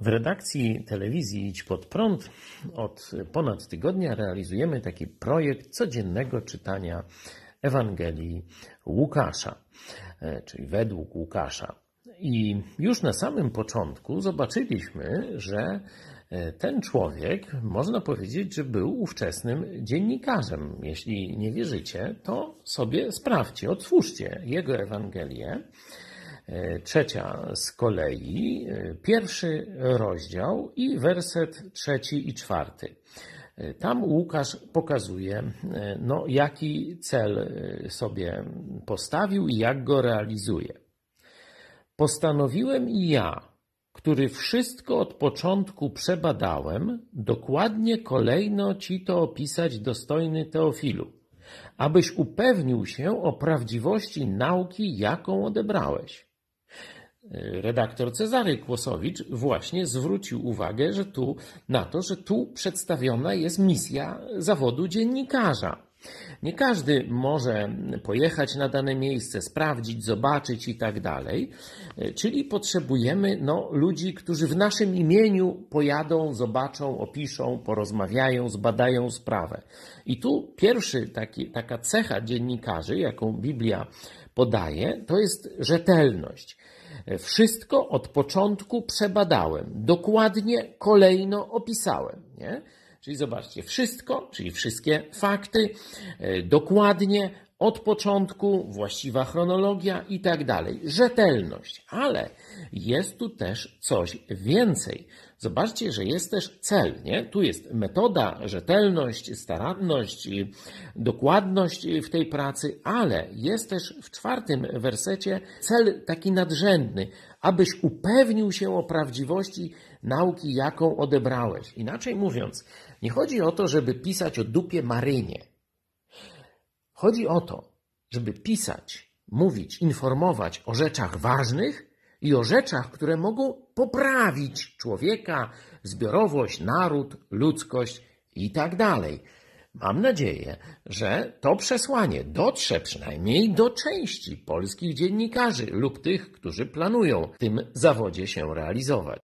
W redakcji telewizji Idź Pod Prąd od ponad tygodnia realizujemy taki projekt codziennego czytania Ewangelii Łukasza, e, czyli według Łukasza. I już na samym początku zobaczyliśmy, że e, ten człowiek, można powiedzieć, że był ówczesnym dziennikarzem. Jeśli nie wierzycie, to sobie sprawdźcie, otwórzcie jego Ewangelię. E, trzecia z kolei, e, pierwszy rozdział i werset trzeci i czwarty. E, tam Łukasz pokazuje, no, jaki cel sobie postawił i jak go realizuje. Postanowiłem i ja, który wszystko od początku przebadałem, dokładnie kolejno ci to opisać, dostojny Teofilu, abyś upewnił się o prawdziwości nauki, jaką odebrałeś redaktor Cezary Kłosowicz właśnie zwrócił uwagę że tu, na to, że tu przedstawiona jest misja zawodu dziennikarza. Nie każdy może pojechać na dane miejsce, sprawdzić, zobaczyć i tak dalej. Czyli potrzebujemy no, ludzi, którzy w naszym imieniu pojadą, zobaczą, opiszą, porozmawiają, zbadają sprawę. I tu pierwszy taki, taka cecha dziennikarzy, jaką Biblia podaje, to jest rzetelność. Wszystko od początku przebadałem, dokładnie, kolejno opisałem. Nie? Czyli zobaczcie, wszystko, czyli wszystkie fakty, e, dokładnie, od początku, właściwa chronologia i tak dalej. Rzetelność, ale jest tu też coś więcej. Zobaczcie, że jest też cel, nie? Tu jest metoda, rzetelność, staranność, dokładność w tej pracy, ale jest też w czwartym wersecie cel taki nadrzędny, abyś upewnił się o prawdziwości nauki, jaką odebrałeś. Inaczej mówiąc, nie chodzi o to, żeby pisać o dupie Marynie. Chodzi o to, żeby pisać, mówić, informować o rzeczach ważnych, i o rzeczach, które mogą poprawić człowieka, zbiorowość, naród, ludzkość i tak dalej. Mam nadzieję, że to przesłanie dotrze przynajmniej do części polskich dziennikarzy lub tych, którzy planują w tym zawodzie się realizować.